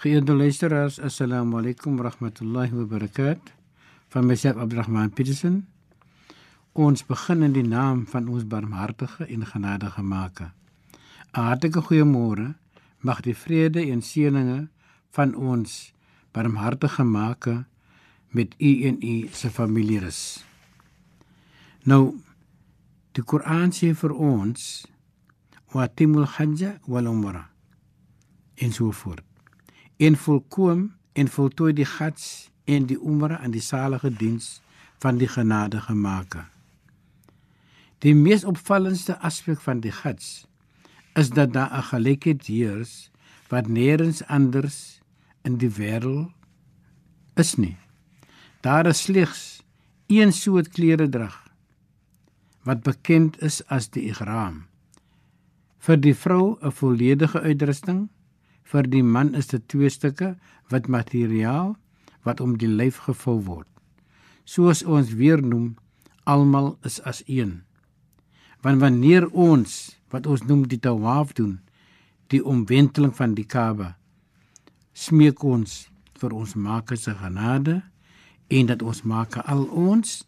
Geëerde luisteraars, assalamu alaykum wa rahmatullahi wa barakatuh. Van myself Abdurrahman Petersen. Ons begin in die naam van ons barmhartige en genadige Maker. 'n Hartlike goeiemôre. Mag die vrede en seëninge van ons barmhartige Maker met u en u se familie rus. Nou die Koran sê vir ons wa timul hajja wal umra en so voort. En volkoom en voltooi die hajj en die umra aan die salige diens van die genadige Maker. Die mees opvallendste aspek van die hajj is dat daar 'n gelykheid heers wat nêrens anders in die wêreld is nie. Daar is slegs een soort klere drag wat bekend is as die ihram. Vir die vrou 'n volledige uitrusting, vir die man is dit twee stukke wat materiaal wat om die lyf gevou word. Soos ons weer noem, almal is as een. Want wanneer ons wat ons noem die tawaf doen, die omwenteling van die Kaaba, smeek ons vir ons Maker se genade en dat ons maak al ons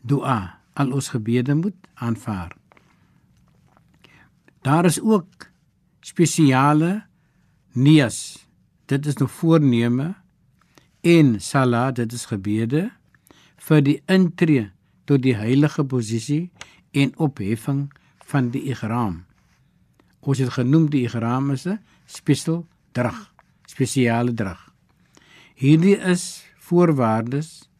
dua, al ons gebede moet aanvaar. Daar is ook spesiale niyas. Dit is nou voorneme en sala, dit is gebede vir die intree tot die heilige posisie en opheffing van die ihram. Ons het genoem die ihram is 'n spesiaal drag, spesiale drag. Hierdie is voorwaardes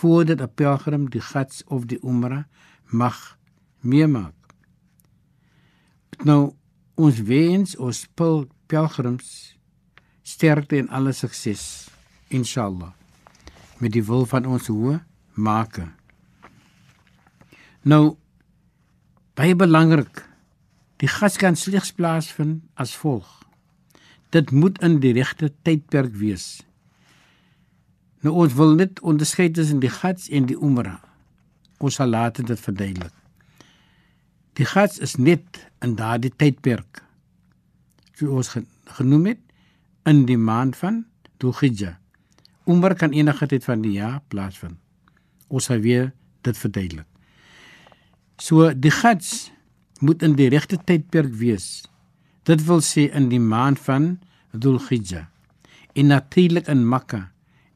voordat 'n pelgrim die Hajj of die Umrah mag meemaak. Nou ons wens ons pel pelgrims sterkte en alle sukses inshallah met die wil van ons hoë maker. Nou baie belangrik die Hajj kan slegs plaasvind as volg. Dit moet in die regte tydperk wees. Nou ons wil net onderskei tussen die Hajj en die Umrah. Ons sal later dit verduidelik. Die Hajj is net in daardie tydperk. So ons genoem het in die maand van Dhul-Hijjah. Umrah kan enige tyd van die jaar plaasvind. Ons sal weer dit verduidelik. So die Hajj moet in die regte tydperk wees. Dit wil sê in die maand van Dhul-Hijjah. En natuurlik in Mekka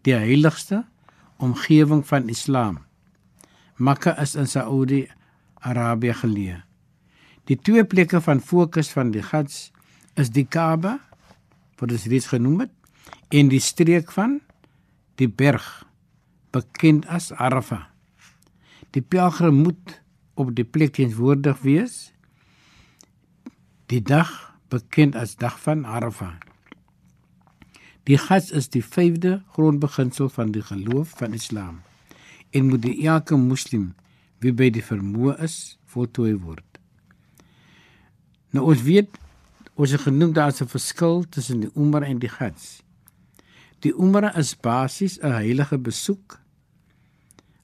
die heiligste omgewing van Islam. Mekka is in Saudi-Arabië geleë. Die twee plekke van fokus van die Hajj is die Kaaba, wat ons reeds genoem het, en die streek van die berg bekend as Arafah. Die pelgrim moet op die plek teenwoordig wees die dag bekend as dag van Arafah. Die Hajj is die vyfde grondbeginsel van die geloof van Islam en moet die elke moslim wie by die vermoë is voltooi word. Nou ons weet ons het genoem daar is 'n verskil tussen die Umrah en die Hajj. Die Umrah is basies 'n heilige besoek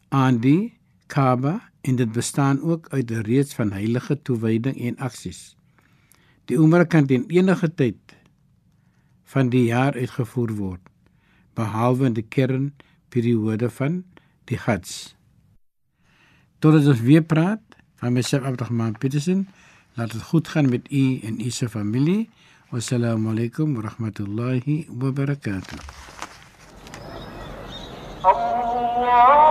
aan die Kaaba en dit bestaan ook uit 'n reeks van heilige toewyding en aksies. Die Umrah kan teen enige tyd van die jaar uitgevoer word behalwe in die kernperiode van die Hajj. Totdat ons weer praat van myself Abdurrahman Petersen, Laat dit goed gaan met u en u se familie. Wassalamu alaykum wa rahmatullahi wa barakatuh. Allah